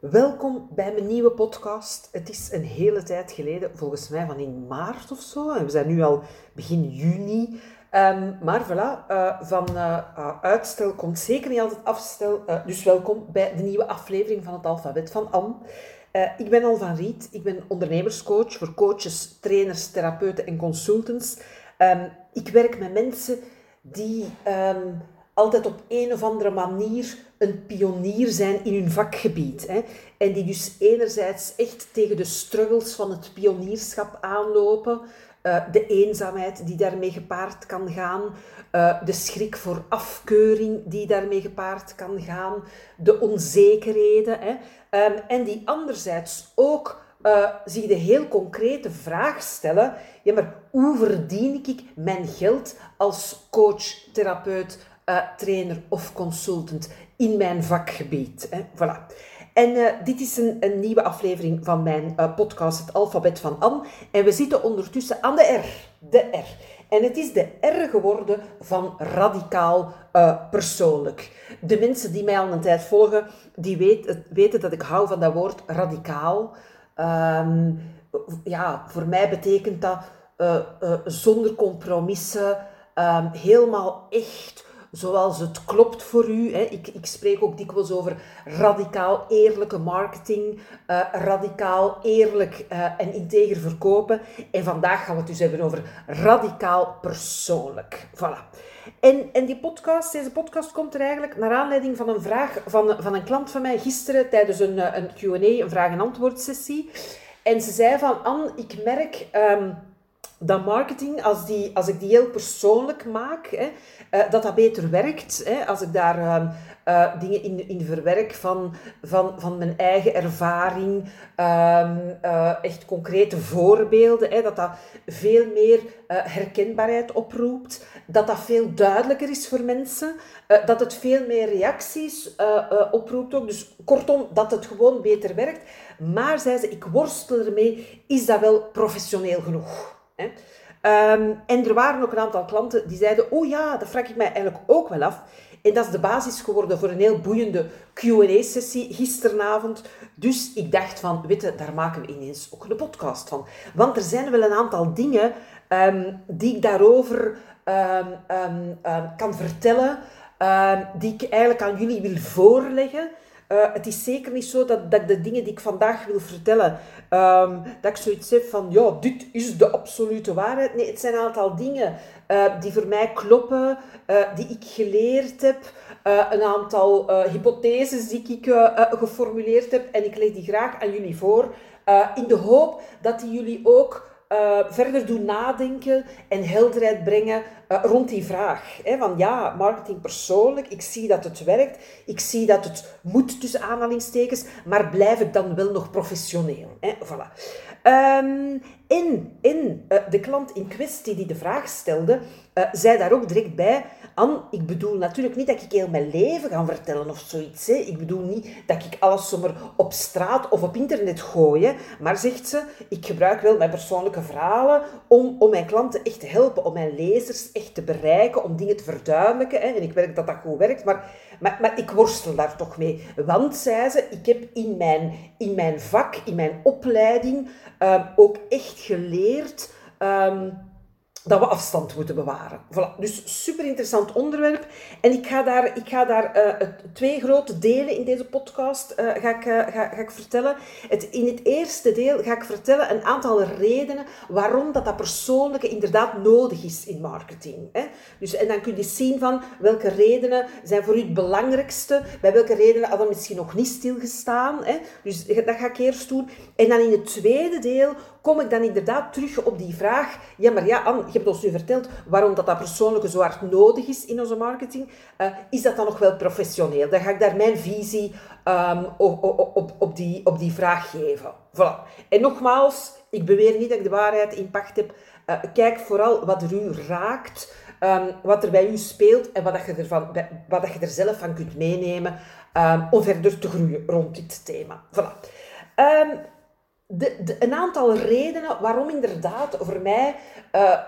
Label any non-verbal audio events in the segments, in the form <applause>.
Welkom bij mijn nieuwe podcast. Het is een hele tijd geleden, volgens mij van in maart of zo. En we zijn nu al begin juni. Um, maar voilà, uh, van uh, uitstel komt zeker niet altijd afstel. Dus welkom bij de nieuwe aflevering van het Alfabet van Anne. ik ben Al van Riet, ik ben ondernemerscoach voor coaches, trainers, therapeuten en consultants. Um, ik werk met mensen die um, altijd op een of andere manier een pionier zijn in hun vakgebied. Hè. En die dus enerzijds echt tegen de struggles van het pionierschap aanlopen, uh, de eenzaamheid die daarmee gepaard kan gaan, uh, de schrik voor afkeuring die daarmee gepaard kan gaan, de onzekerheden. Hè. Um, en die anderzijds ook uh, zich de heel concrete vraag stellen: ja, maar hoe verdien ik mijn geld als coach, therapeut, trainer of consultant in mijn vakgebied. Hè. Voilà. En uh, dit is een, een, nieuwe aflevering van mijn uh, podcast, Het Alfabet van Anne. En we zitten ondertussen aan de R. De R. En het is de R geworden van radicaal uh, persoonlijk. De mensen die mij al een tijd volgen, die weet, weten dat ik hou van dat woord radicaal. Um, ja, voor mij betekent dat zonder compromissen, um, helemaal echt zoals het klopt voor u. Hè. Ik, ik spreek ook dikwijls over radicaal eerlijke marketing, uh, radicaal eerlijk uh, en integer verkopen. En vandaag gaan we het dus hebben over radicaal persoonlijk. Voilà. En, en die podcast, deze podcast komt er eigenlijk naar aanleiding van een vraag van, van een klant van mij gisteren tijdens een, eh, een Q&A, een vraag- en antwoord sessie. En ze zei van, Anne, ik merk... Um, dat marketing, als, die, als ik die heel persoonlijk maak, hè, uh, dat dat beter werkt. Hè, als ik daar uh, uh, dingen in, in verwerk van, van, van mijn eigen ervaring, um, echt concrete voorbeelden, hè, dat dat veel meer herkenbaarheid oproept, dat dat veel duidelijker is voor mensen, dat het veel meer reacties oproept ook. Dus kortom, dat het gewoon beter werkt. Maar, zei ze, ik worstel ermee, is dat wel professioneel genoeg? Um, en er waren ook een aantal klanten die zeiden, oh ja, dat vraag ik mij eigenlijk ook wel af. En dat is de basis geworden voor een heel boeiende Q&A-sessie gisteravond. Dus ik dacht van, weet daar maken we ineens ook een podcast van. Want er zijn wel een aantal dingen um, die ik daarover um, kan vertellen, die ik eigenlijk aan jullie wil voorleggen. Uh, het is zeker niet zo dat, dat de dingen die ik vandaag wil vertellen, um, dat ik zoiets heb van, ja, dit is de absolute waarheid. Nee, het zijn een aantal dingen uh, die voor mij kloppen, uh, die ik geleerd heb, een aantal hypotheses die ik geformuleerd heb en ik leg die graag aan jullie voor, in de hoop dat die jullie ook uh, verder doen nadenken en helderheid brengen uh, rond die vraag. Hè, van ja, marketing persoonlijk, ik zie dat het werkt, ik zie dat het moet tussen aanhalingstekens, maar blijf ik dan wel nog professioneel? Hè? Voilà. Um, en, en uh, de klant in kwestie die de vraag stelde, zei daar ook direct bij, An, ik bedoel natuurlijk niet dat ik heel mijn leven ga vertellen of zoiets. Hè. Ik bedoel niet dat ik alles zomaar op straat of op internet gooi. Maar zegt ze, ik gebruik wel mijn persoonlijke verhalen om, om mijn klanten echt te helpen, om mijn lezers echt te bereiken, om dingen te verduidelijken. Hè. En ik werk dat dat goed werkt, maar, maar, ik worstel daar toch mee. Want, zei ze, ik heb in mijn, in mijn vak, in mijn opleiding um, ook echt geleerd... Um, dat we afstand moeten bewaren. Voilà. Dus super interessant onderwerp. En ik ga daar, ik ga daar uh, twee grote delen in deze podcast uh, ga ik, uh, ga, ga ik vertellen. Het, in het eerste deel ga ik vertellen een aantal redenen waarom dat, dat persoonlijke inderdaad nodig is in marketing. Hè? Dus, en dan kun je zien van welke redenen zijn voor u het belangrijkste, bij welke redenen hadden misschien nog niet stilgestaan. Hè? Dus dat ga ik eerst doen. En dan in het tweede deel kom ik dan inderdaad terug op die vraag. Ja, maar ja, Anne, je hebt ons nu verteld waarom dat, dat persoonlijke zo hard nodig is in onze marketing. Uh, is dat dan nog wel professioneel? Dan ga ik daar mijn visie um, op, op, op, die, op die vraag geven. Voilà. En nogmaals, ik beweer niet dat ik de waarheid in pacht heb. Uh, kijk vooral wat er u raakt. Um, wat er bij u speelt en wat, dat je, ervan, wat dat je er zelf van kunt meenemen um, om verder te groeien rond dit thema. Voilà. De, een aantal redenen waarom inderdaad voor mij uh,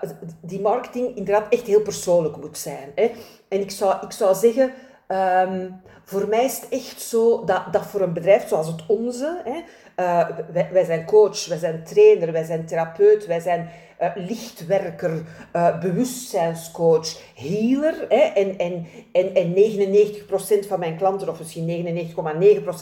die marketing inderdaad echt heel persoonlijk moet zijn. Hè. En ik zou, ik zou zeggen, Ehm, voor mij is het echt zo dat, dat voor een bedrijf zoals het onze, hè, uh, wij, wij, zijn coach, wij zijn trainer, wij zijn therapeut, wij zijn uh, lichtwerker, uh, bewustzijnscoach, healer. Hè, en, en, en, en 99% van mijn klanten, of misschien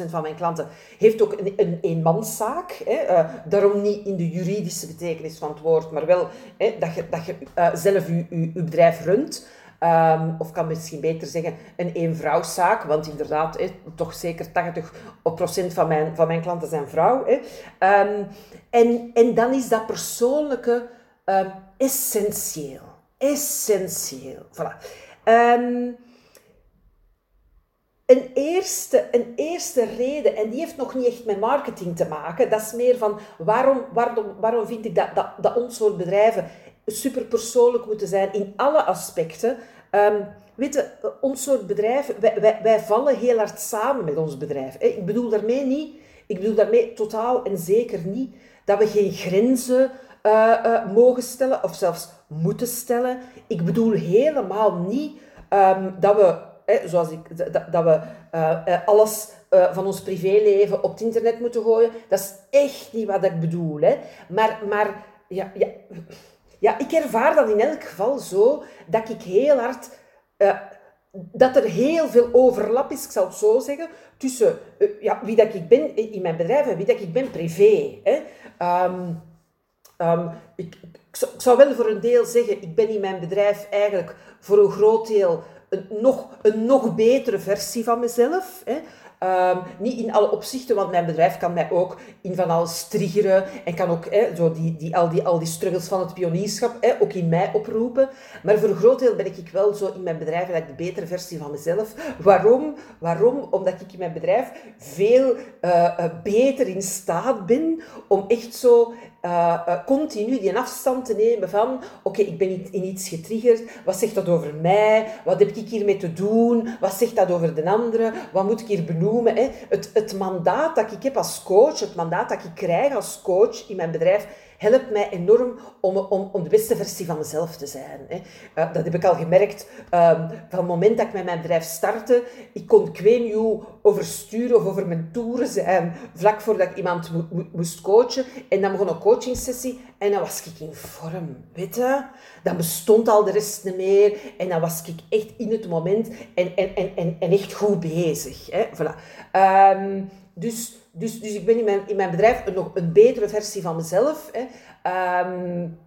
99,9% van mijn klanten, heeft ook een, een eenmanszaak. Hè, daarom niet in de juridische betekenis van het woord, maar wel hè, dat je, dat je zelf je, je bedrijf runt. Um, of kan misschien beter zeggen een eenvrouwszaak, want inderdaad, toch zeker 80% van mijn, van mijn klanten zijn vrouw. Um, en, en dan is dat persoonlijke um, essentieel. Essentieel. Voilà. een, eerste, een eerste reden, en die heeft nog niet echt met marketing te maken, dat is meer van waarom, waarom, waarom vind ik dat, dat, dat ons soort bedrijven superpersoonlijk moeten zijn in alle aspecten. Um, ons soort bedrijf, wij, vallen heel hard samen met ons bedrijf. Ik bedoel daarmee niet, ik bedoel daarmee totaal en zeker niet dat we geen grenzen uh, uh, mogen stellen of zelfs moeten stellen. Ik bedoel helemaal niet um, dat we, hè, zoals ik, dat, dat we uh, alles van ons privéleven op het internet moeten gooien. Dat is echt niet wat ik bedoel. Hè. Maar, maar ja, ja ja, ik ervaar dat in elk geval zo dat ik heel hard. Uh, dat er heel veel overlap is, ik zal het zo zeggen, tussen uh, ja, wie dat ik ben in mijn bedrijf en wie dat ik ben privé. Hè. Um, ik, ik, zou wel voor een deel zeggen, ik ben in mijn bedrijf eigenlijk voor een groot deel een nog, een nog betere versie van mezelf. Hè. Um, niet in alle opzichten, want mijn bedrijf kan mij ook in van alles triggeren en kan ook hè, zo die, die, al, die, al die struggles van het pionierschap hè, ook in mij oproepen. Maar voor een groot deel ben ik wel zo in mijn bedrijf eigenlijk de betere versie van mezelf. Waarom? Waarom? Omdat ik in mijn bedrijf veel uh, beter in staat ben om echt zo uh, uh, continu die afstand te nemen van oké, ik ben in iets getriggerd, wat zegt dat over mij, wat heb ik hiermee te doen, wat zegt dat over de andere, wat moet ik hier benoemen. Hè? Het, het mandaat dat ik heb als coach, het mandaat dat ik krijg als coach in mijn bedrijf, helpt mij enorm om, om, om de beste versie van mezelf te zijn. Hè. Uh, dat heb ik al gemerkt um, van het moment dat ik met mijn bedrijf startte. Ik kon ik hoe oversturen of over mijn toeren zijn, vlak voordat ik iemand mo mo moest coachen. En dan begon een coachingsessie en dan was ik in vorm, weet je. Dan bestond al de rest niet meer en dan was ik echt in het moment en, en, en, en, echt goed bezig. Hè. Voilà. Um, dus, dus, dus ik ben in mijn, in mijn bedrijf een, nog een betere versie van mezelf. Hè. Um,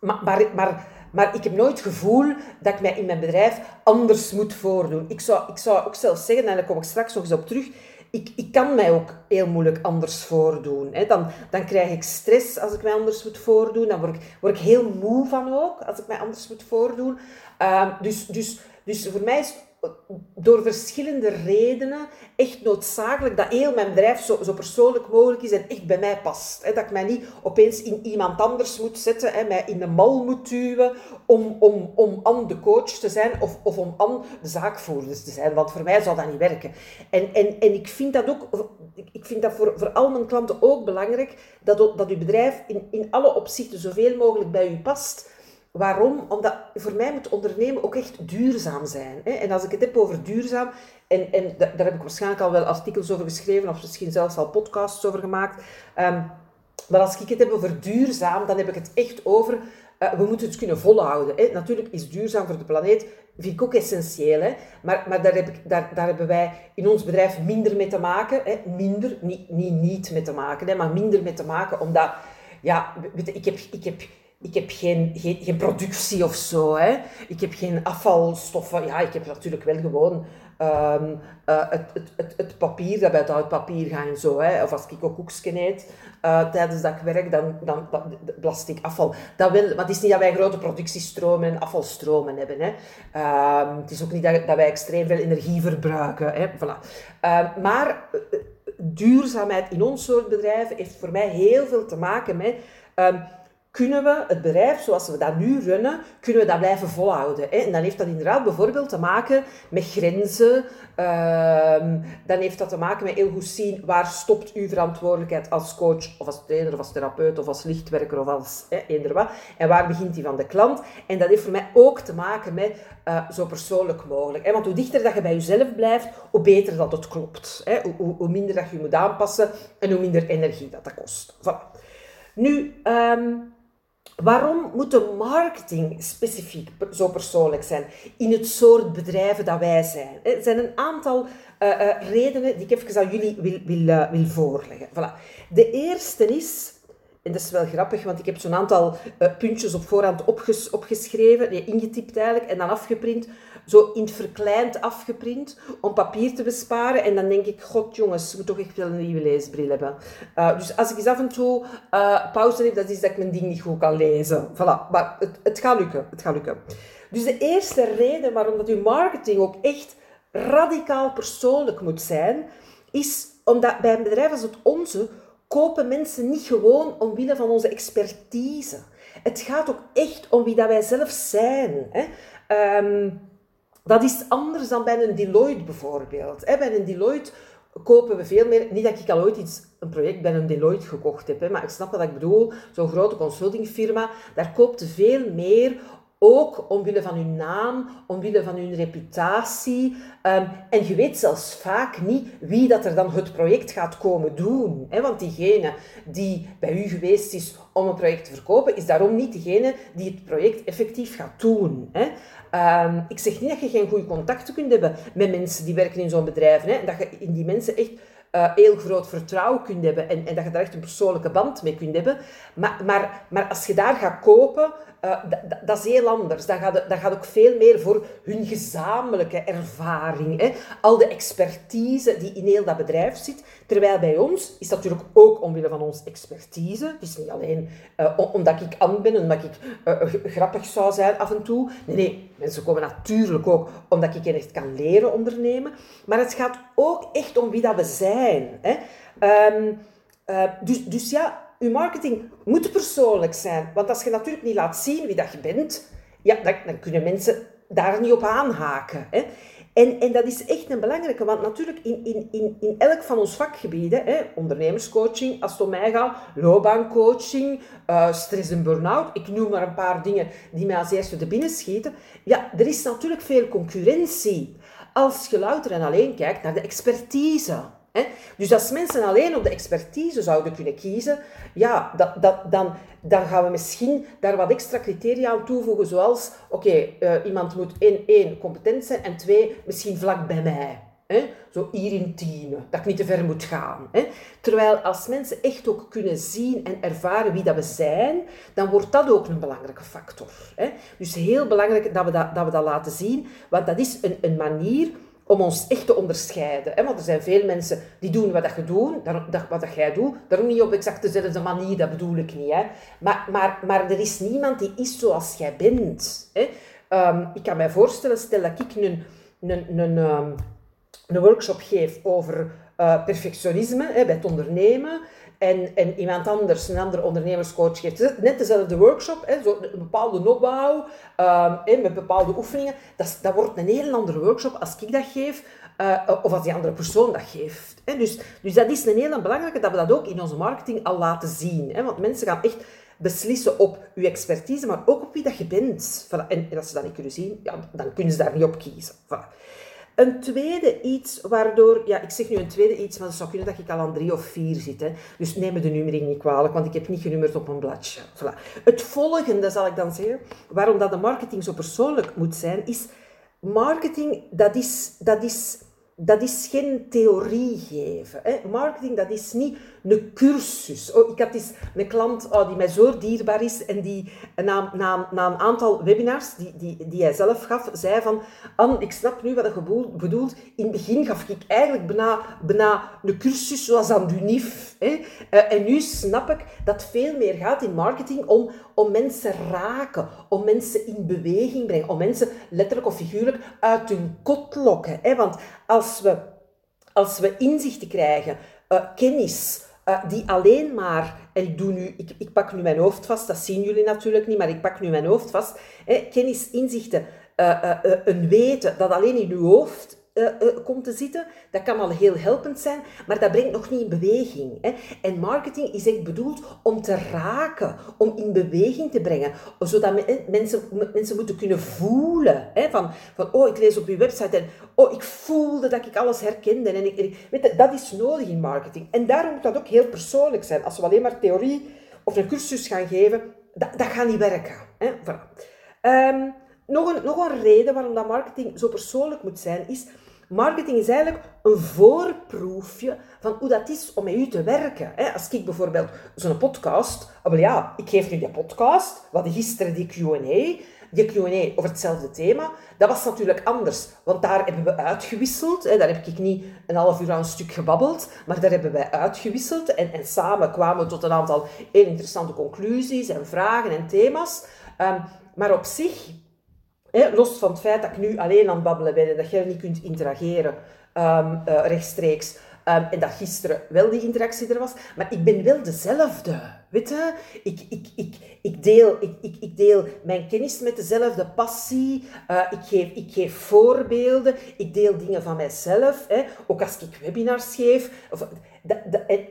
maar, maar, maar, ik heb nooit het gevoel dat ik mij in mijn bedrijf anders moet voordoen. Ik zou, ik zou ook zelf zeggen, en daar kom ik straks nog eens op terug, ik, ik kan mij ook heel moeilijk anders voordoen. Hè. Dan, dan krijg ik stress als ik mij anders moet voordoen. Dan word ik, word ik heel moe van ook, als ik mij anders moet voordoen. Um, dus, dus, dus voor mij is door verschillende redenen echt noodzakelijk dat heel mijn bedrijf zo, zo persoonlijk mogelijk is en echt bij mij past. Dat ik mij niet opeens in iemand anders moet zetten, mij in de mal moet duwen om, om, om aan de coach te zijn of, of om aan de zaakvoerders te zijn. Want voor mij zou dat niet werken. En, en, en ik vind dat ook, ik vind dat voor, voor al mijn klanten ook belangrijk, dat, dat uw bedrijf in, in alle opzichten zoveel mogelijk bij u past. Waarom? Omdat voor mij moet ondernemen ook echt duurzaam zijn. Hè? En als ik het heb over duurzaam, en, en daar heb ik waarschijnlijk al wel artikels over geschreven, of misschien zelfs al podcasts over gemaakt. Um, maar als ik het heb over duurzaam, dan heb ik het echt over, uh, we moeten het kunnen volhouden. Hè? Natuurlijk is duurzaam voor de planeet, vind ik ook essentieel. Hè? Maar, maar daar, heb ik, daar, daar hebben wij in ons bedrijf minder mee te maken. Hè? Minder, niet, niet niet mee te maken, hè? maar minder mee te maken, omdat, ja, ik heb... Ik heb ik heb geen, geen, geen, productie of zo. Hè. Ik heb geen afvalstoffen. Ja, ik heb natuurlijk wel gewoon um, uh, het, het, het, het, papier dat bij het papier gaat en zo. Hè. Of als ik ook koekje eet uh, tijdens dat ik werk, dan, dan, ik afval. Dat wil, maar het is niet dat wij grote productiestromen en afvalstromen hebben. Hè. Um, het is ook niet dat, wij extreem veel energie verbruiken. Hè. Voilà. Uh, maar eh, duurzaamheid in ons soort bedrijven heeft voor mij heel veel te maken met... kunnen we het bedrijf zoals we dat nu runnen, kunnen we dat blijven volhouden. En dan heeft dat inderdaad bijvoorbeeld te maken met grenzen. Ehm, dan heeft dat te maken met heel goed zien waar stopt uw verantwoordelijkheid als coach of als trainer of als therapeut of als lichtwerker of als hè, eender wat. En waar begint die van de klant? En dat heeft voor mij ook te maken met uh, zo persoonlijk mogelijk. Want hoe dichter dat je bij jezelf blijft, hoe beter dat het klopt. Hè? Hoe, hoe, minder dat je moet aanpassen en hoe minder energie dat dat kost. Voilà. Nu, um, Waarom moet de marketing specifiek zo persoonlijk zijn in het soort bedrijven dat wij zijn? Er zijn een aantal uh, uh, redenen die ik even aan jullie wil, wil, wil voorleggen. Voilà. De eerste is, en dat is wel grappig, want ik heb zo'n aantal puntjes op voorhand opges opgeschreven, nee, ingetypt eigenlijk, en dan afgeprint zo in het verkleind afgeprint om papier te besparen. En dan denk ik, god jongens, ik moet toch echt wel een nieuwe leesbril hebben. Uh, dus als ik eens af en toe uh, pauze heb, dat is dat ik mijn ding niet goed kan lezen. Voilà, maar het, het gaat lukken, het gaat lukken. Dus de eerste reden waarom dat uw marketing ook echt radicaal persoonlijk moet zijn, is omdat bij een bedrijf als het onze kopen mensen niet gewoon omwille van onze expertise. Het gaat ook echt om wie dat wij zelf zijn. Hè. Um, dat is anders dan bij een Deloitte bijvoorbeeld. Bij een Deloitte kopen we veel meer. Niet dat ik al ooit iets, een project bij een Deloitte gekocht heb, maar ik snap wat ik bedoel. Zo'n grote consultingfirma, daar koopt veel meer ook omwille van hun naam, omwille van hun reputatie. Ehm, en je weet zelfs vaak niet wie dat er dan het project gaat komen doen. Hè? Want diegene die bij u geweest is om een project te verkopen, is daarom niet degene die het project effectief gaat doen. Hè? Ehm, ik zeg niet dat je geen goede contacten kunt hebben met mensen die werken in zo'n bedrijf. Hè? Dat je in die mensen echt uh, heel groot vertrouwen kunt hebben en, en, dat je daar echt een persoonlijke band mee kunt hebben. Maar, maar, maar als je daar gaat kopen, uh, dat is heel anders. Dat gaat, dat gaat ook veel meer voor hun gezamenlijke ervaring. Hè? Al de expertise die in heel dat bedrijf zit. Terwijl bij ons is dat natuurlijk ook omwille van onze expertise. Het is niet alleen uh, omdat ik aan ben, omdat ik grappig zou zijn af en toe. Nee, nee, mensen komen natuurlijk ook omdat ik echt kan leren ondernemen. Maar het gaat ook echt om wie dat we zijn. Um, dus, dus ja, je marketing moet persoonlijk zijn. Want als je natuurlijk niet laat zien wie dat je bent, ja, dan, kunnen mensen daar niet op aanhaken. Hè? En, en dat is echt een belangrijke, want natuurlijk in, in, in, in elk van ons vakgebieden, hè, ondernemerscoaching, als het om mij gaat, loopbaancoaching, uh, stress en burn-out, ik noem maar een paar dingen die mij als eerste te binnen schieten. Ja, er is natuurlijk veel concurrentie. Als je louter en alleen kijkt naar de expertise. Dus als mensen alleen op de expertise zouden kunnen kiezen, ja, dat, dat, dan, dan gaan we misschien daar wat extra criteria aan toevoegen, zoals, oké, eh, iemand moet één, één, competent zijn en twee, misschien vlak bij mij. Hè? Zo hier in tien, dat ik niet te ver moet gaan. Hè? Terwijl als mensen echt ook kunnen zien en ervaren wie dat we zijn, dan wordt dat ook een belangrijke factor. Hè? Dus heel belangrijk dat we dat, dat we dat laten zien, want dat is een, een manier om ons echt te onderscheiden. Hè? Want er zijn veel mensen die doen wat dat je doet, wat dat jij doet, daarom niet op exact dezelfde manier, dat bedoel ik niet. Hè? Maar, maar, maar er is niemand die is zoals jij bent. Hè? Um, ik kan mij voorstellen, stel dat ik een, een, een, um, een workshop geef over uh, perfectionisme hè, bij het ondernemen, en, en iemand anders, een andere ondernemerscoach, geeft net dezelfde workshop, hè, zo een bepaalde opbouw, um, met bepaalde oefeningen. Dat, dat wordt een heel andere workshop als ik dat geef, uh, of als die andere persoon dat geeft. Hè. Dus, dus dat is een heel belangrijke, dat we dat ook in onze marketing al laten zien. Hè. Want mensen gaan echt beslissen op uw expertise, maar ook op wie dat je bent. En, en als ze dat niet kunnen zien, ja, dan kunnen ze daar niet op kiezen. Voilà. Een tweede iets waardoor, ja, ik zeg nu een tweede iets, maar het zou kunnen dat ik al aan drie of vier zit. Hè. Dus neem me de nummering niet kwalijk, want ik heb niet genummerd op een bladje. Voilà. Het volgende zal ik dan zeggen, waarom dat de marketing zo persoonlijk moet zijn, is marketing, dat is, dat is, dat is geen theorie geven. Hè. Marketing, dat is niet een cursus. Oh, ik had eens een klant oh, die mij zo dierbaar is en die na, een aantal webinars die, die, die hij zelf gaf, zei van Anne, ik snap nu wat je bedoelt. In het begin gaf ik eigenlijk bijna, bijna een cursus zoals aan UNIF. Hè. Uh, en nu snap ik dat veel meer gaat in marketing om, om mensen raken, om mensen in beweging brengen, om mensen letterlijk of figuurlijk uit hun kot lokken. Hè. Want als we, als we inzichten krijgen, uh, kennis, uh, die alleen maar, en ik, doe nu, ik, ik pak nu mijn hoofd vast, dat zien jullie natuurlijk niet, maar ik pak nu mijn hoofd vast, hè, kennis, inzichten, uh, een weten dat alleen in uw hoofd uh, komt te zitten. Dat kan al heel helpend zijn, maar dat brengt nog niet in beweging. Hè. En marketing is echt bedoeld om te raken, om in beweging te brengen, zodat mensen, mensen moeten kunnen voelen. Hè, van, van, oh, ik lees op uw website en oh, ik voelde dat ik alles herkende. En ik, weet je, dat is nodig in marketing. En daarom moet dat ook heel persoonlijk zijn. Als we alleen maar theorie of een cursus gaan geven, dat, dat gaat niet werken. Hè. Um, nog, een, nog een reden waarom dat marketing zo persoonlijk moet zijn, is Marketing is eigenlijk een voorproefje van hoe dat is om met u te werken. Als ik bijvoorbeeld zo'n podcast, ah, wel ja, ik geef nu die podcast, hadden gisteren die Q&A, die Q&A over hetzelfde thema, dat was natuurlijk anders, want daar hebben we uitgewisseld. Daar heb ik niet een half uur aan een stuk gebabbeld, maar daar hebben wij uitgewisseld en, en samen kwamen we tot een aantal heel interessante conclusies en vragen en thema's. Um, maar op zich los van het feit dat ik nu alleen aan het babbelen ben en dat jij niet kunt interageren um, rechtstreeks. Um, en dat gisteren wel die interactie er was. Maar ik ben wel dezelfde. Weet? Ik, ik, ik, ik, deel, ik, ik, ik deel mijn kennis met dezelfde passie. Uh, ik, geef, ik geef voorbeelden. Ik deel dingen van mijzelf. Hè. Ook als ik webinars geef. Of,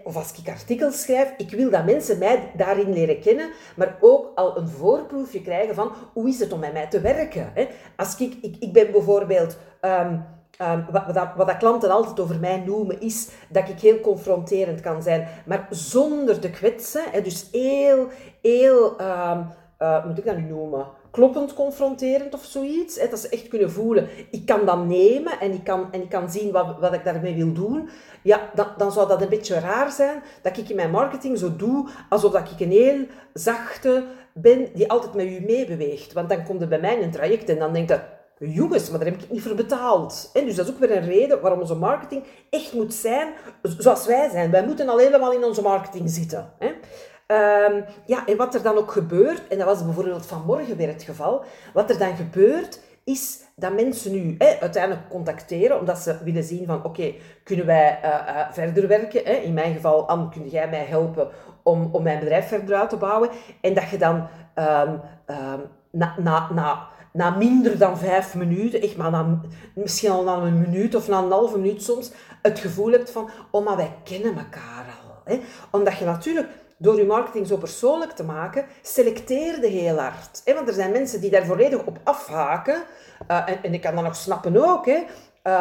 of als ik artikels schrijf, ik wil dat mensen mij daarin leren kennen, maar ook al een voorproefje krijgen van hoe is het om met mij te werken. Hè? Als ik, ik, ik ben bijvoorbeeld, um, um, wat, wat, wat dat klanten altijd over mij noemen, is dat ik heel confronterend kan zijn, maar zonder te kwetsen. Hè? Dus heel, heel, um, uh, moet ik dat nu noemen? kloppend confronterend of zoiets. Hè, dat ze echt kunnen voelen, ik kan dat nemen en ik kan, en ik kan zien wat, wat ik daarmee wil doen. Ja, dan, dan zou dat een beetje raar zijn dat ik in mijn marketing zo doe alsof dat ik een heel zachte ben die altijd met u meebeweegt. Want dan komt er bij mij een traject en dan denkt je, jongens, maar daar heb ik niet voor betaald. Dus dat is ook weer een reden waarom onze marketing echt moet zijn zoals wij zijn. Wij moeten al helemaal in onze marketing zitten. Hè. Um, ja, en wat er dan ook gebeurt, en dat was bijvoorbeeld vanmorgen weer het geval, wat er dan gebeurt, is dat mensen nu hè, uiteindelijk contacteren, omdat ze willen zien van, oké, kunnen wij uh, uh, verder werken? Hè? In mijn geval, Anne, kun jij mij helpen om, om mijn bedrijf verder uit te bouwen? En dat je dan um, um, na, na, na, na minder dan vijf minuten, echt maar na, misschien al na een minuut of na een halve minuut soms, het gevoel hebt van, oh, maar wij kennen elkaar al. Hè? Omdat je natuurlijk door je marketing zo persoonlijk te maken, selecteerde heel hard. Hè? Want er zijn mensen die daar volledig op afhaken. Uh, en, en, ik kan dat nog snappen ook. Hè?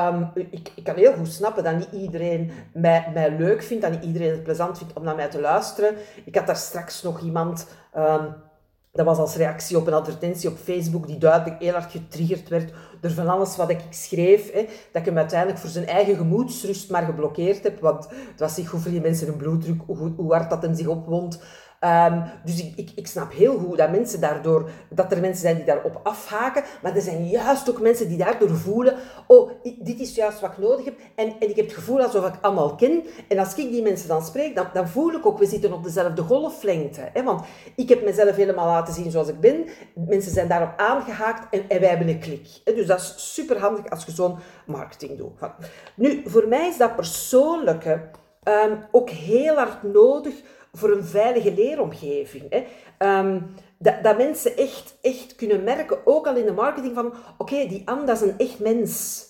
Um, ik, ik, kan heel goed snappen dat niet iedereen mij, mij, leuk vindt, dat niet iedereen het plezant vindt om naar mij te luisteren. Ik had daar straks nog iemand... Um, dat was als reactie op een advertentie op Facebook die duidelijk heel hard getriggerd werd door van alles wat ik schreef. Hè, dat ik hem uiteindelijk voor zijn eigen gemoedsrust maar geblokkeerd heb. Want het was niet voor die mensen een bloeddruk, hoe, hoe hard dat hem zich opwond. Um, dus ik, ik, ik, snap heel goed dat mensen daardoor, dat er mensen zijn die daarop afhaken, maar er zijn juist ook mensen die daardoor voelen, oh, dit is juist wat ik nodig heb, en, en ik heb het gevoel alsof ik allemaal ken, en als ik die mensen dan spreek, dan, dan voel ik ook, we zitten op dezelfde golflengte, hè? want ik heb mezelf helemaal laten zien zoals ik ben, mensen zijn daarop aangehaakt, en, en wij hebben een klik. Hè? Dus dat is super handig als je zo'n marketing doet. Nu, voor mij is dat persoonlijke um, ook heel hard nodig, voor een veilige leeromgeving. Hè. Um, dat, dat, mensen echt, echt kunnen merken, ook al in de marketing, van oké, die Anne, is een echt mens.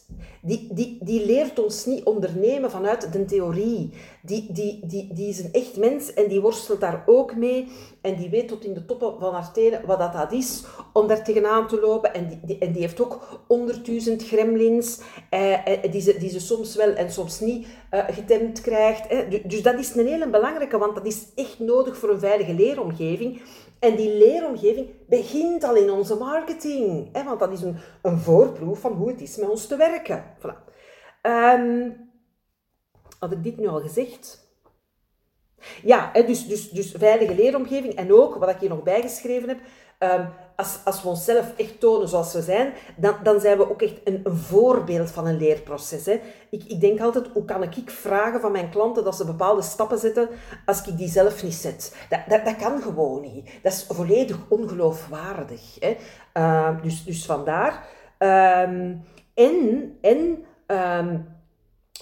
Die, die, die leert ons niet ondernemen vanuit de theorie. Die, die, die, die is een echt mens en die worstelt daar ook mee. En die weet tot in de toppen van haar tenen wat dat, dat is om daar tegenaan te lopen. En die, die en die heeft ook honderdduizend gremlins eh, eh, die, ze, die ze soms wel en soms niet eh, getemd krijgt. Dus dat is een hele belangrijke, want dat is echt nodig voor een veilige leeromgeving. En die leeromgeving begint al in onze marketing. Hè, want dat is een, een voorproef van hoe het is met ons te werken. Voilà. Um, had ik dit nu al gezegd? Ja, dus, dus, dus veilige leeromgeving. En ook, wat ik hier nog bijgeschreven heb, um, als, als we onszelf echt tonen zoals we zijn, dan, dan zijn we ook echt een, voorbeeld van een leerproces. Hè. Ik, ik denk altijd, hoe kan ik vragen van mijn klanten dat ze bepaalde stappen zetten als ik die zelf niet zet? Dat, dat, dat kan gewoon niet. Dat is volledig ongeloofwaardig. Hè. Uh, dus, dus vandaar. Um, en en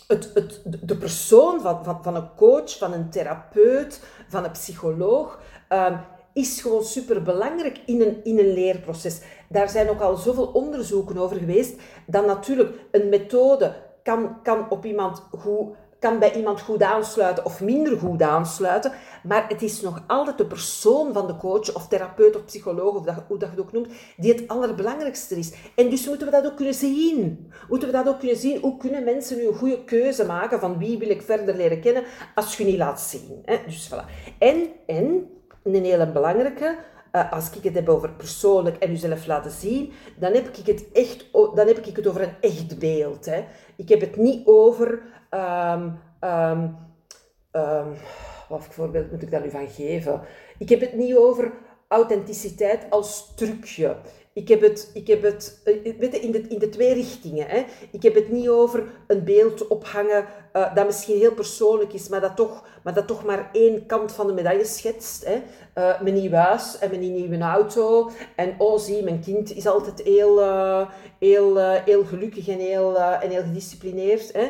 het, het, de persoon van, van, van een coach, van een therapeut, van een psycholoog, ehm, is gewoon superbelangrijk in een, in een leerproces. Daar zijn ook al zoveel onderzoeken over geweest, dat natuurlijk een methode kan, kan op iemand goed kan bij iemand goed aansluiten of minder goed aansluiten. Maar het is nog altijd de persoon van de coach of therapeut of psycholoog, of dat, hoe dat je het ook noemt, die het allerbelangrijkste is. En dus moeten we dat ook kunnen zien. Moeten we dat ook kunnen zien. Hoe kunnen mensen nu een goede keuze maken van wie wil ik verder leren kennen als je niet laat zien. Hè? Dus voilà. En, en, een hele belangrijke, uh, als ik het heb over persoonlijk en jezelf laten zien, dan heb ik het echt dan heb ik het over een echt beeld. Hè. Ik heb het niet over um, um, um, wat voorbeeld moet ik daar nu van geven? Ik heb het niet over authenticiteit als trucje. Ik heb het, ik heb het eh, weet je, in, de, in de twee richtingen. Hè. Ik heb het niet over een beeld ophangen uh, dat misschien heel persoonlijk is, maar dat toch maar dat toch maar één kant van de medaille schetst. Hè. Uh, mijn nieuw huis en mijn nieuwe auto. En oh zie, mijn kind is altijd heel, uh, heel, heel gelukkig en heel, en heel gedisciplineerd. Hè.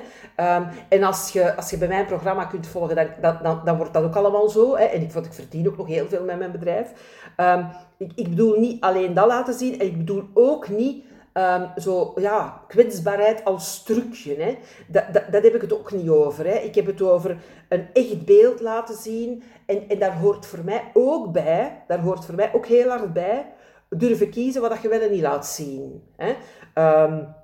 Um, en als je, als je bij mijn programma kunt volgen, dan, dan, dan, wordt dat ook allemaal zo. Hè. En ik, ik verdien ook nog heel veel met mijn bedrijf. Um, ik, ik bedoel niet alleen dat laten zien. En ik bedoel ook niet Um, zo, ja, kwetsbaarheid als trucje. Hè. Dat, dat, dat, heb ik het ook niet over. Hè. Ik heb het over een echt beeld laten zien. En, en daar hoort voor mij ook bij, daar hoort voor mij ook heel hard bij, durven kiezen wat je wel en niet laat zien. Hè. Um,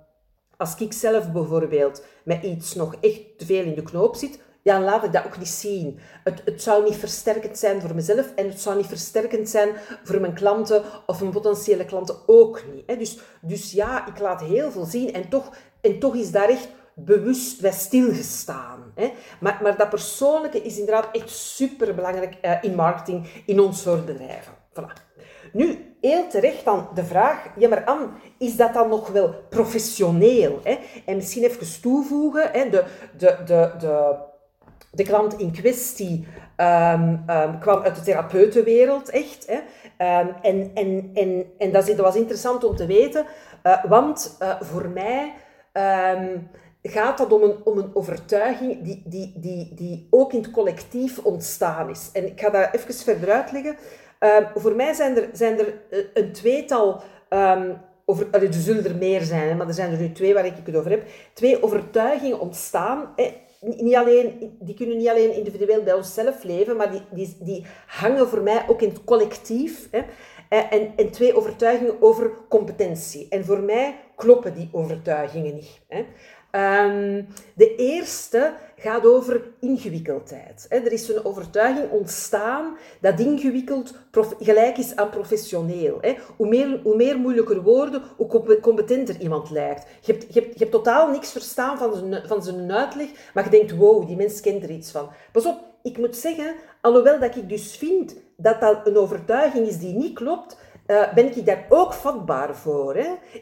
als ik zelf bijvoorbeeld met iets nog echt te veel in de knoop zit, ja, laat ik dat ook niet zien. Het, het zou niet versterkend zijn voor mezelf en het zou niet versterkend zijn voor mijn klanten of mijn potentiële klanten ook niet. Hè. Dus, dus ja, ik laat heel veel zien en toch, en toch is daar echt bewust bij stilgestaan. Hè. Maar, maar dat persoonlijke is inderdaad echt super belangrijk uh, in marketing in ons soort bedrijven. Voilà. Nu, heel terecht dan de vraag, ja maar Anne, is dat dan nog wel professioneel? Hè? En misschien even toevoegen, hè, de, de, de, de de klant in kwestie um, kwam uit de therapeutenwereld, echt. Hè. Um, en, en, en, en dat, was interessant om te weten, uh, want uh, voor mij gaat dat om een, om een overtuiging die, die, die, die ook in het collectief ontstaan is. En ik ga dat even verder uitleggen. voor mij zijn er, zijn er eh, een tweetal over, er zullen er meer zijn, maar er zijn er nu twee waar ik het over heb. Twee overtuigingen ontstaan niet alleen, die kunnen niet alleen individueel bij onszelf leven, maar die, die, die hangen voor mij ook in het collectief. Hè. En, en twee overtuigingen over competentie. En voor mij kloppen die overtuigingen niet. Hè. Um, de eerste gaat over ingewikkeldheid. Er is een overtuiging ontstaan dat ingewikkeld gelijk is aan professioneel. Hoe meer, hoe meer moeilijker woorden, hoe competenter iemand lijkt. Je hebt, je hebt, je hebt totaal niks verstaan van zijn, van zijn uitleg, maar je denkt, wow, die mens kent er iets van. Pas op, ik moet zeggen, alhoewel dat ik dus vind dat dat een overtuiging is die niet klopt, uh, ben ik daar ook vatbaar voor.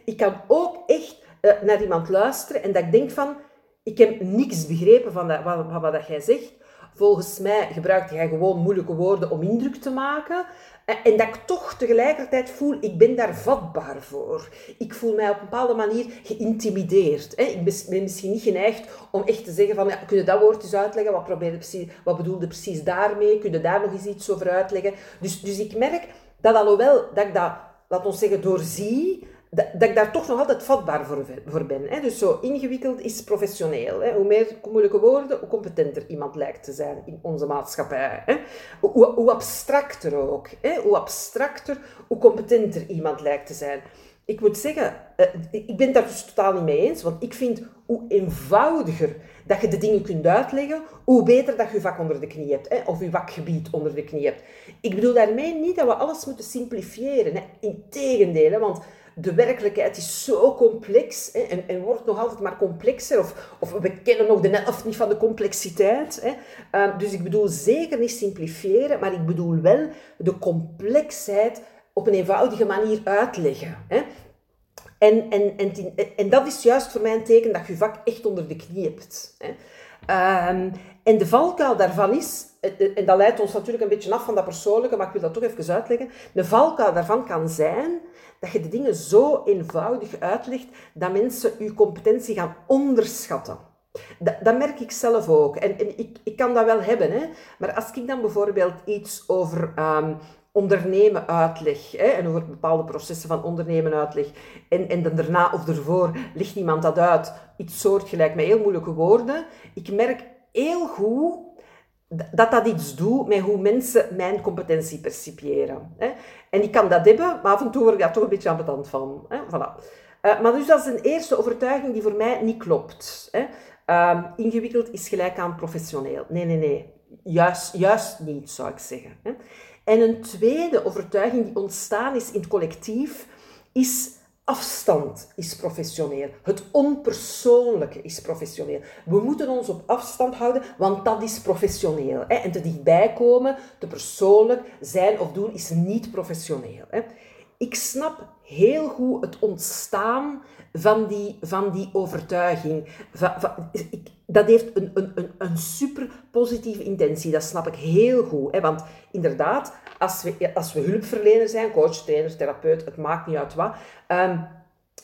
Ik kan ook echt uh, naar iemand luisteren en dat ik denk van, ik heb niks begrepen van, dat, van, wat dat jij zegt. Volgens mij gebruikt jij gewoon moeilijke woorden om indruk te maken. En dat ik toch tegelijkertijd voel, ik ben daar vatbaar voor. Ik voel mij op een bepaalde manier geïntimideerd. Ik ben misschien niet geneigd om echt te zeggen van, ja, kun je dat woord eens uitleggen? Wat, probeerde precies, wat bedoelde precies daarmee? Kun je daar nog eens iets over uitleggen? Dus, dus ik merk dat alhoewel dat ik dat, laat ons zeggen, doorzie, dat, dat, ik daar toch nog altijd vatbaar voor, voor ben. Hè. Dus zo ingewikkeld is professioneel. Hè. Hoe meer moeilijke woorden, hoe competenter iemand lijkt te zijn in onze maatschappij. Hè. Hoe, hoe, abstracter ook. Hè. Hoe abstracter, hoe competenter iemand lijkt te zijn. Ik moet zeggen, eh, ik ben daar dus totaal niet mee eens, want ik vind hoe eenvoudiger dat je de dingen kunt uitleggen, hoe beter dat je vak onder de knie hebt, hè, of je vakgebied onder de knie hebt. Ik bedoel daarmee niet dat we alles moeten simplifiëren. Integendeel, want de werkelijkheid is zo complex hè, en, en, wordt nog altijd maar complexer. Of, of we kennen nog de helft niet van de complexiteit. Hè. Um, dus ik bedoel zeker niet simplifiëren, maar ik bedoel wel de complexheid op een eenvoudige manier uitleggen. Hè. En, en, en, en, dat is juist voor mij een teken dat je vak echt onder de knie hebt. Hè. Um, en de valkuil daarvan is, en dat leidt ons natuurlijk een beetje af van dat persoonlijke, maar ik wil dat toch even uitleggen. De valkuil daarvan kan zijn dat je de dingen zo eenvoudig uitlegt dat mensen je competentie gaan onderschatten. Dat, dat, merk ik zelf ook. En, en ik, ik kan dat wel hebben, hè. maar als ik dan bijvoorbeeld iets over ehm, ondernemen uitleg hè, en over bepaalde processen van ondernemen uitleg en, en dan daarna of ervoor legt iemand dat uit, iets soortgelijk met heel moeilijke woorden, ik merk heel goed dat dat iets doet met hoe mensen mijn competentie percipiëren. En ik kan dat hebben, maar af en toe word ik daar toch een beetje aan van. Hè. Voilà. Uh, maar dus dat is een eerste overtuiging die voor mij niet klopt. Uh, ingewikkeld is gelijk aan professioneel. Nee, nee, nee. Juist, juist niet, zou ik zeggen. En een tweede overtuiging die ontstaan is in het collectief, is afstand is professioneel. Het onpersoonlijke is professioneel. We moeten ons op afstand houden, want dat is professioneel. Hè. En te dichtbij komen, te persoonlijk zijn of doen, is niet professioneel. Hè. Ik snap heel goed het ontstaan van die, van die overtuiging. Dat heeft een, een, een, een super positieve intentie, dat snap ik heel goed. Hè? Want inderdaad, als we, als we hulpverlener zijn, coach, trainer, therapeut, het maakt niet uit wat, um,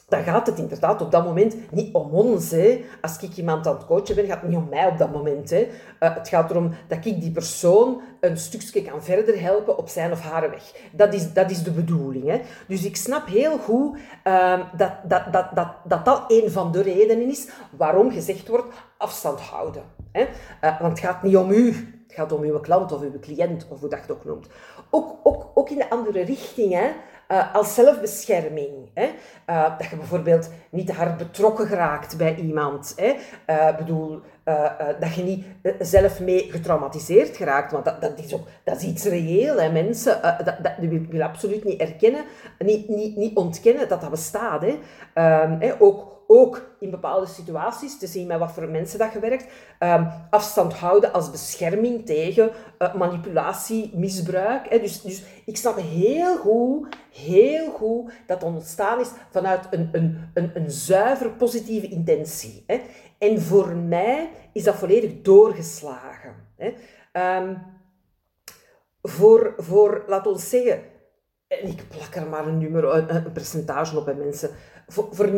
dan gaat het inderdaad op dat moment niet om ons. Hè. Als ik iemand aan het coachen ben, gaat het niet om mij op dat moment. Hè. Uh, het gaat erom dat ik die persoon een stukje kan verder helpen op zijn of haar weg. Dat is, dat is de bedoeling. Hè. Dus ik snap heel goed uh, dat, dat, dat, dat, dat dat een van de redenen is waarom gezegd wordt afstand houden. Hè. Uh, want het gaat niet om u. Het gaat om uw klant of uw cliënt, of hoe dat je het ook noemt. Ook, ook, ook in de andere richting. Hè. Uh, als zelfbescherming. Hè? Uh, dat je bijvoorbeeld niet te hard betrokken geraakt bij iemand. Hè? Uh, bedoel, dat je niet zelf mee getraumatiseerd geraakt, want dat, dat, is, ook, dat is iets reëel. Hè? Mensen, dat, dat wil, wil absoluut niet erkennen, niet, niet, niet ontkennen dat dat bestaat. Hè? Ehm, hè? Ook ook in bepaalde situaties, te zien met wat voor mensen dat je werkt, um, afstand houden als bescherming tegen uh, manipulatie, misbruik. Hè. Dus, dus ik snap heel goed, heel goed dat ontstaan is vanuit een, een, een, een zuiver positieve intentie. Hè. En voor mij is dat volledig doorgeslagen. Hè. Um, voor, voor, laat ons zeggen, en ik plak er maar een nummer, een percentage op bij mensen voor, voor 90%,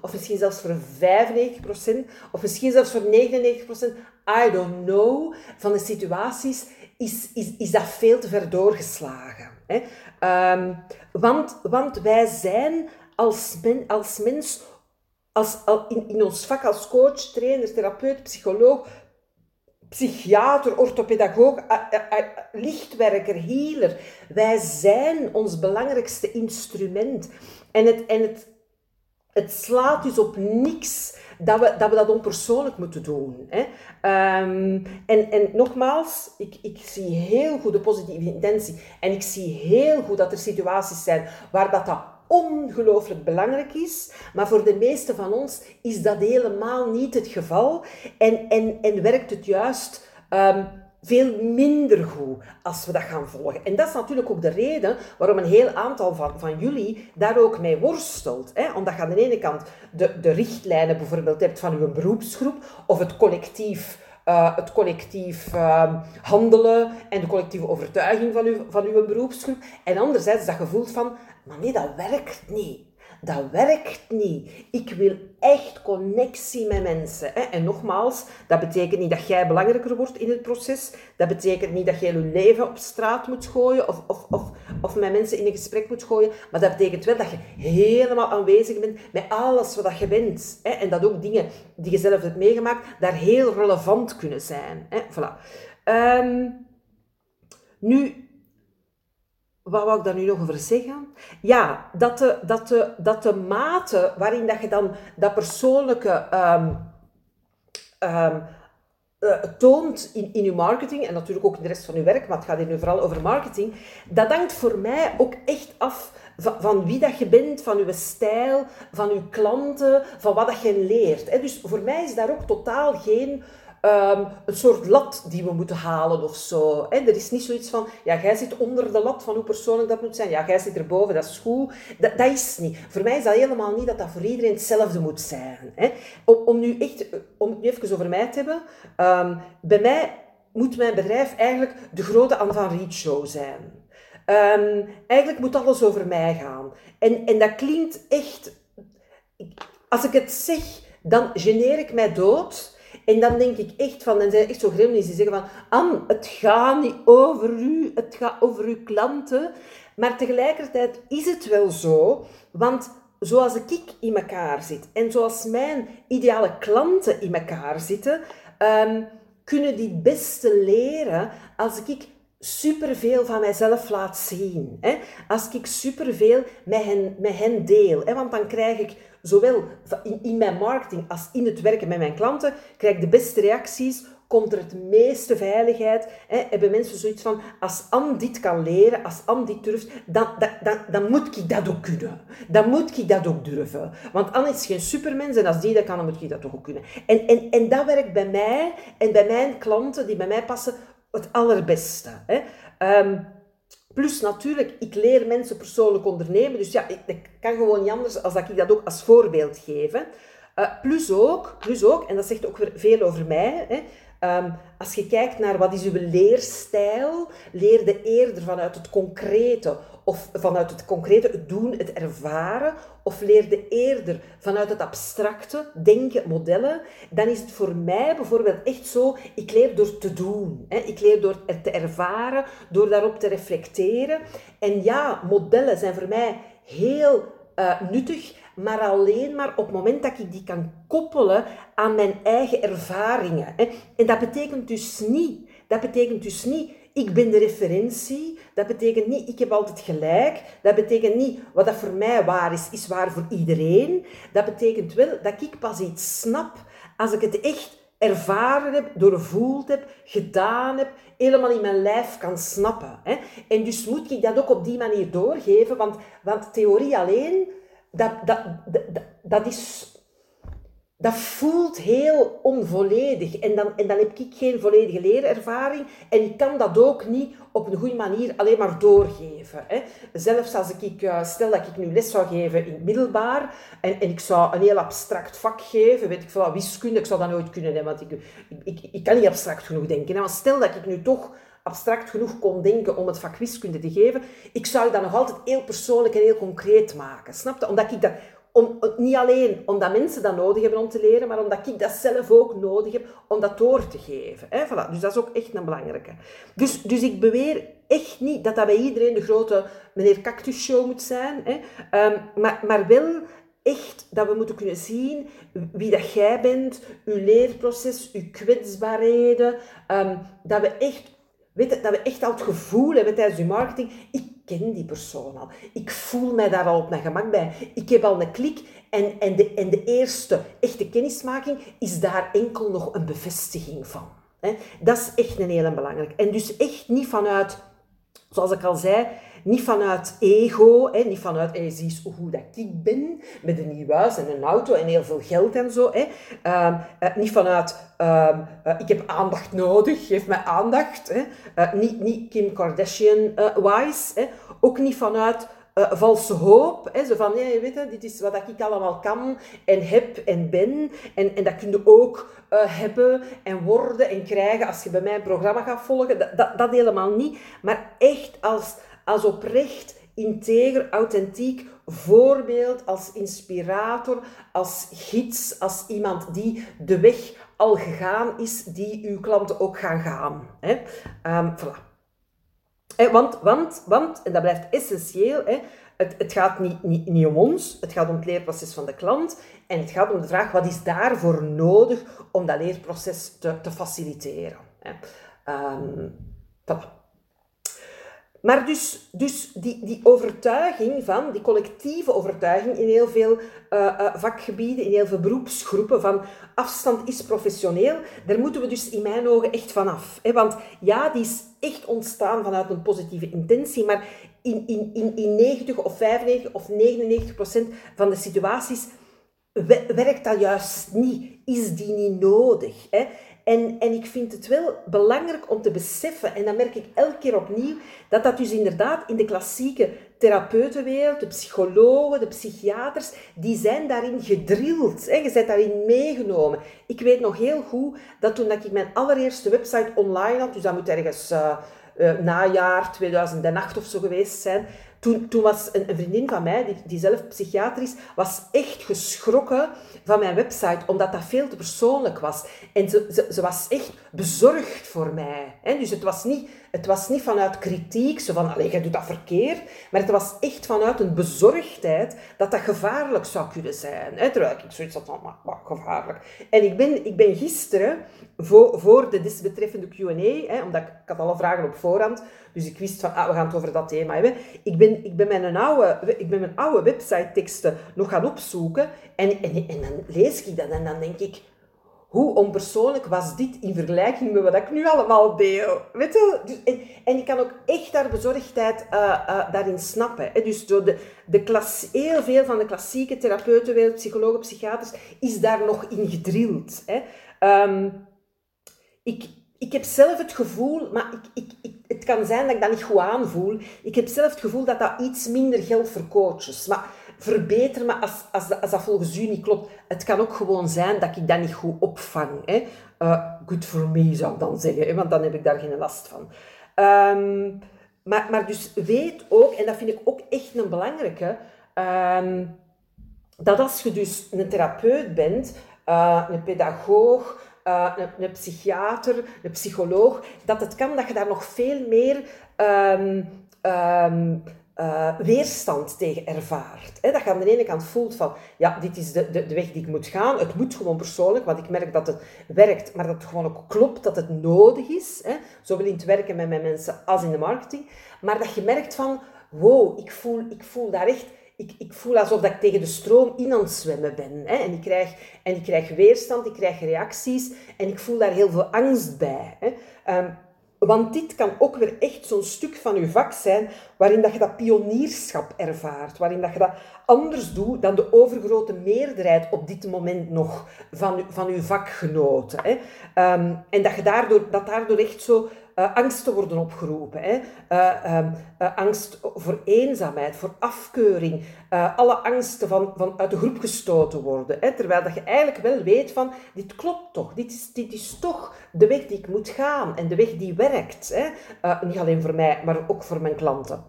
of misschien zelfs voor 95%, of misschien zelfs voor 99%, I don't know, van de situaties, is, is, is dat veel te ver doorgeslagen. Hè? Um, want, want wij zijn als, men, als mens, als, in, in ons vak als coach, trainer, therapeut, psycholoog, psychiater, orthopedagoog, lichtwerker, healer. Wij zijn ons belangrijkste instrument. En het, en het, het slaat dus op niks dat we dat, we dat onpersoonlijk moeten doen. Hè. Um, en, en nogmaals, ik, ik zie heel goed de positieve intentie. En ik zie heel goed dat er situaties zijn waar dat, dat ongelooflijk belangrijk is. Maar voor de meeste van ons is dat helemaal niet het geval. En, en, en werkt het juist um, veel minder goed als we dat gaan volgen. En dat is natuurlijk ook de reden waarom een heel aantal van, van jullie daar ook mee worstelt. Hè? Omdat je aan de ene kant de, de richtlijnen bijvoorbeeld hebt van uw beroepsgroep of het collectief... Uh, het collectief uh, handelen en de collectieve overtuiging van, uw, van uw beroepsgroep. En anderzijds dat gevoel van, maar nee, dat werkt niet. Dat werkt niet. Ik wil echt connectie met mensen. En nogmaals, dat betekent niet dat jij belangrijker wordt in het proces. Dat betekent niet dat jij je leven op straat moet gooien of, of, of, of met mensen in een gesprek moet gooien. Maar dat betekent wel dat je helemaal aanwezig bent met alles wat je bent. En dat ook dingen die je zelf hebt meegemaakt, daar heel relevant kunnen zijn. Voilà. Um, nu, wat wou ik daar nu nog over zeggen? Ja, dat de, dat de, dat de mate waarin dat je dan dat persoonlijke um, um, uh, toont in, in je marketing, en natuurlijk ook in de rest van je werk, maar het gaat hier nu vooral over marketing, dat hangt voor mij ook echt af van, van wie dat je bent, van je stijl, van je klanten, van wat dat je leert. Dus voor mij is daar ook totaal geen um, een soort lat die we moeten halen of zo. Er is niet zoiets van, ja, jij zit onder de lat van hoe persoonlijk dat moet zijn. Ja, jij zit erboven, dat is goed. Dat, dat is niet. Voor mij is dat helemaal niet dat dat voor iedereen hetzelfde moet zijn. Hè? Om, om nu echt, om het nu even over mij te hebben. Um, bij mij moet mijn bedrijf eigenlijk de grote Anne van Riet show zijn. Um, eigenlijk moet alles over mij gaan. En, en dat klinkt echt... Als ik het zeg dan geneer ik mij dood. En dan denk ik echt van, en zijn echt zo gremlins die zeggen van, Anne, het gaat niet over u, het gaat over uw klanten. Maar tegelijkertijd is het wel zo, want zoals ik in elkaar zit en zoals mijn ideale klanten in elkaar zitten, um, kunnen die het beste leren als ik superveel van mijzelf laat zien. Hè? Als ik superveel met hen, met hen deel. Hè? Want dan krijg ik zowel in, mijn marketing als in het werken met mijn klanten, krijg ik de beste reacties, komt er het meeste veiligheid. Hè? Hebben mensen zoiets van, als Anne dit kan leren, als Anne dit durft, dan, dan, dan, dan moet ik dat ook kunnen. Dan moet ik dat ook durven. Want Anne is geen supermens en als die dat kan, dan moet ik dat toch ook kunnen. En, en, en dat werkt bij mij en bij mijn klanten die bij mij passen het allerbeste. Hè? Ehm, plus natuurlijk, ik leer mensen persoonlijk ondernemen. Dus ja, ik, kan gewoon niet anders als dat ik dat ook als voorbeeld geef. Uh, plus, ook, plus ook, en dat zegt ook weer veel over mij, hè, Um, als je kijkt naar wat is uw leerstijl, leerde eerder vanuit het concrete of vanuit het concrete, het doen, het ervaren, of leerde eerder vanuit het abstracte, denken, modellen, dan is het voor mij bijvoorbeeld echt zo, ik leer door te doen. Hè. Ik leer door het te ervaren, door daarop te reflecteren. En ja, modellen zijn voor mij heel uh, nuttig, maar alleen maar op het moment dat ik die kan koppelen aan mijn eigen ervaringen. En dat betekent dus niet, dat betekent dus niet, ik ben de referentie. Dat betekent niet, ik heb altijd gelijk. Dat betekent niet, wat dat voor mij waar is, is waar voor iedereen. Dat betekent wel dat ik pas iets snap als ik het echt ervaren heb, doorvoeld heb, gedaan heb, helemaal in mijn lijf kan snappen. Hè? En dus moet ik dat ook op die manier doorgeven, want, want theorie alleen dat, dat, dat, dat, is, dat voelt heel onvolledig. En dan, en dan heb ik geen volledige leerervaring. En ik kan dat ook niet op een goede manier alleen maar doorgeven. Hè. Zelfs als ik, eh, stel dat ik nu les zou geven in het middelbaar, en, en ik zou een heel abstract vak geven, weet ik veel, wiskunde, ik zou dat nooit kunnen, hè, want ik, ik, ik, kan niet abstract genoeg denken. Maar stel dat ik nu toch abstract genoeg kon denken om het vak wiskunde te geven, ik zou dat nog altijd heel persoonlijk en heel concreet maken. Snap je? Omdat ik dat, om, niet alleen omdat mensen dat nodig hebben om te leren, maar omdat ik dat zelf ook nodig heb om dat door te geven. Hè? Voilà. Dus dat is ook echt een belangrijke. Dus, dus ik beweer echt niet dat dat bij iedereen de grote meneer Cactus show moet zijn, hè? Um, maar, maar wel echt dat we moeten kunnen zien wie dat jij bent, uw leerproces, uw kwetsbaarheden, um, dat we echt Weet dat we echt al het gevoel hebben tijdens je marketing, ken die persoon al. Ik voel mij daar al op mijn gemak bij. Ik heb al een klik en, en, de, en de eerste echte kennismaking is daar enkel nog een bevestiging van. Dat is echt een hele belangrijk. En dus echt niet vanuit, zoals ik al zei, niet vanuit ego, hè, niet vanuit, hey, zie eens hoe dat ik ben, met een nieuw huis en een auto en heel veel geld en zo. Hè. Uh, uh, niet vanuit, uh, ik heb aandacht nodig, geef mij aandacht. Hè. Eh, niet, niet Kim Kardashian-wise. hè. Ook niet vanuit... Valse hoop. Hè, zo van, nee, weet je, dit is wat ik allemaal kan en heb en ben. En, en dat kun je ook hebben en worden en krijgen als je bij mij een programma gaat volgen. Dat, dat helemaal niet. Maar echt als als oprecht, integer, authentiek voorbeeld, als inspirator, als gids, als iemand die de weg al gegaan is, die uw klanten ook gaan gaan. Hè? Um, voilà. want, want, want, en dat blijft essentieel, hè, het, het gaat niet, niet, niet om ons, het gaat om het leerproces van de klant en het gaat om de vraag wat is daarvoor nodig om dat leerproces te, te faciliteren. Hè. Um, voilà. Maar dus, dus die, die overtuiging van, die collectieve overtuiging in heel veel uh, uh, vakgebieden, in heel veel beroepsgroepen van afstand is professioneel, daar moeten we dus in mijn ogen echt vanaf. Hè? Want ja, die is echt ontstaan vanuit een positieve intentie, maar in, in, in, in 90 of 95 of 99 procent van de situaties werkt dat juist niet, is die niet nodig. Hè? En, en ik vind het wel belangrijk om te beseffen, en dan merk ik elke keer opnieuw, dat dat dus inderdaad in de klassieke therapeutenwereld, de psychologen, de psychiaters, die zijn daarin gedrild. Hè? Je bent daarin meegenomen. Ik weet nog heel goed dat toen ik mijn allereerste website online had, dus dat moet ergens uh, uh, najaar 2008 of zo geweest zijn, toen, toen was een, vriendin van mij, die, die zelf psychiater is, was echt geschrokken van mijn website, omdat dat veel te persoonlijk was. En ze, ze, ze was echt bezorgd voor mij. Hè? Dus het was niet het was niet vanuit kritiek, zo van, allee, jij doet dat verkeerd, maar het was echt vanuit een bezorgdheid dat dat gevaarlijk zou kunnen zijn. Hè? Ik zoiets had van, maar, gevaarlijk. En ik ben, ik ben gisteren, voor, voor de desbetreffende Q&A, omdat ik, ik, had alle vragen op voorhand, dus ik wist van, ah, we gaan het over dat thema hebben. Ik ben, ik ben, mijn, oude, ik ben mijn oude website teksten nog gaan opzoeken en, en, en dan lees ik dat en dan denk ik hoe onpersoonlijk was dit in vergelijking met wat ik nu allemaal deel? Weet je? Dus, en, ik kan ook echt daar bezorgdheid uh, uh, daarin snappen. Hè? Dus de, de heel veel van de klassieke therapeuten, psychologen, psychiaters, is daar nog in gedrild. Hè? Um, ik, ik heb zelf het gevoel, maar ik, ik, het kan zijn dat ik dat niet goed aanvoel. Ik heb zelf het gevoel dat dat iets minder geldt voor coaches. Maar verbeter me als, als, als dat volgens u niet klopt. Het kan ook gewoon zijn dat ik dat niet goed opvang. Hè. Uh, good for me, zou ik dan zeggen, hè, want dan heb ik daar geen last van. Um, maar, maar dus weet ook, en dat vind ik ook echt een belangrijke, um, dat als je dus een therapeut bent, uh, een pedagoog, uh, een, een, psychiater, een psycholoog, dat het kan dat je daar nog veel meer um, uh, weerstand tegen ervaart. Dat je aan de ene kant voelt van, ja, dit is de, de, de, weg die ik moet gaan. Het moet gewoon persoonlijk, want ik merk dat het werkt, maar dat het gewoon ook klopt, dat het nodig is. He, zowel in het werken met mijn mensen als in de marketing. Maar dat je merkt van, wow, ik voel, ik voel daar echt... Ik, ik voel alsof ik tegen de stroom in aan het zwemmen ben. En, ik krijg, en ik krijg weerstand, ik krijg reacties en ik voel daar heel veel angst bij. Um, want dit kan ook weer echt zo'n stuk van je vak zijn waarin dat je dat pionierschap ervaart, waarin dat je dat anders doet dan de overgrote meerderheid op dit moment nog van, van je vakgenoten. Hè. Um, en dat, je daardoor, dat daardoor echt zo uh, angsten worden opgeroepen. Hè. Uh, um, uh, angst voor eenzaamheid, voor afkeuring, alle angsten van, van uit de groep gestoten worden. Hè. Terwijl dat je eigenlijk wel weet van, dit klopt toch, dit is, dit is toch de weg die ik moet gaan en de weg die werkt. Hè. niet alleen voor mij, maar ook voor mijn klanten.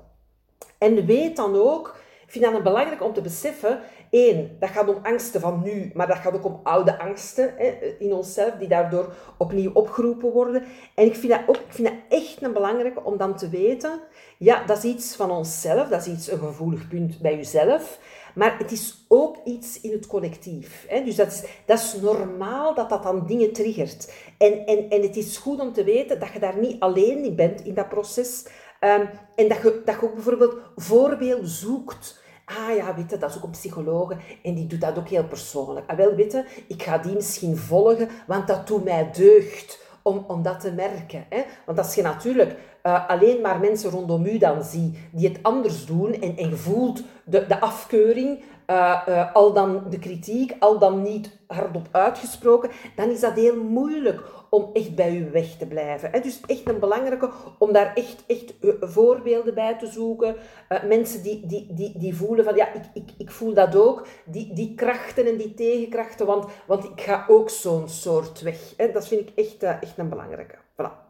En weet dan ook vind dat belangrijk om te beseffen. Eén, dat gaat om angsten van nu, maar dat gaat ook om oude angsten hè, in onszelf, die daardoor opnieuw opgeroepen worden. En ik vind dat ook ik vind dat echt een belangrijk om dan te weten, ja, dat is iets van onszelf, dat is iets, een gevoelig punt bij jezelf. Maar het is ook iets in het collectief. Hè? Dus dat is, dat is normaal dat dat dan dingen triggert. En, en, en het is goed om te weten dat je daar niet alleen in bent in dat proces. Um, en dat je, dat je ook bijvoorbeeld voorbeelden zoekt Ah ja, weet je, dat is ook een psycholoog en die doet dat ook heel persoonlijk. Ah, wel, weet je, ik ga die misschien volgen, want dat doet mij deugd om, om dat te merken. Hè? Want als je natuurlijk uh, alleen maar mensen rondom u dan ziet die het anders doen en, en voelt de, de afkeuring, uh, uh, al dan de kritiek, al dan niet hardop uitgesproken, dan is dat heel moeilijk om echt bij u weg te blijven. Hè? Dus echt een belangrijke om daar echt, echt voorbeelden bij te zoeken. Mensen die, die, die, die voelen van, ja, ik, ik, ik voel dat ook. Die, die krachten en die tegenkrachten, want, want ik ga ook zo'n soort weg. Hè? Dat vind ik echt, echt een belangrijke. Voilà.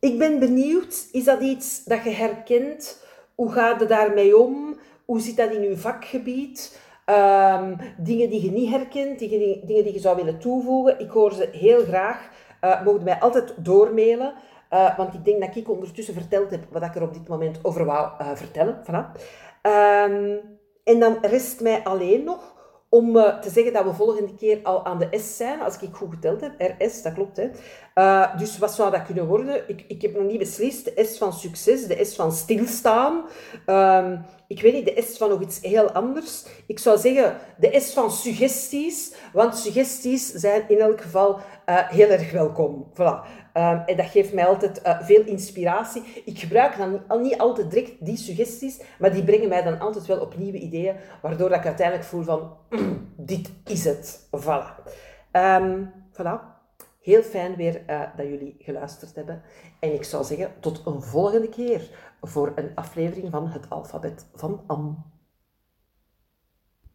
Ik ben benieuwd, is dat iets dat je herkent? Hoe gaat je daarmee om? Hoe zit dat in uw vakgebied? Um, dingen die je niet herkent, dingen, die je zou willen toevoegen. Ik hoor ze heel graag. Uh, mogen mij altijd doormailen. Uh, want ik denk dat ik ondertussen verteld heb wat ik er op dit moment over wou uh, vertellen. Voilà. Um, en dan rest mij alleen nog om uh, te zeggen dat we volgende keer al aan de S zijn, als ik goed geteld heb. RS, dat klopt. Hè. Uh, dus wat zou dat kunnen worden? Ik, ik heb nog niet beslist. De S van succes, de S van stilstaan. Um, ik weet niet, de S van nog iets heel anders. Ik zou zeggen de S van suggesties, want suggesties zijn in elk geval uh, heel erg welkom. Voilà. Um, en dat geeft mij altijd uh, veel inspiratie. Ik gebruik dan niet, niet altijd direct die suggesties, maar die brengen mij dan altijd wel op nieuwe ideeën, waardoor ik uiteindelijk voel van, <clears throat> dit is het. Voilà. Um, voilà. Heel fijn weer uh, dat jullie geluisterd hebben. En ik zou zeggen, tot een volgende keer voor een aflevering van Het Alfabet van Am.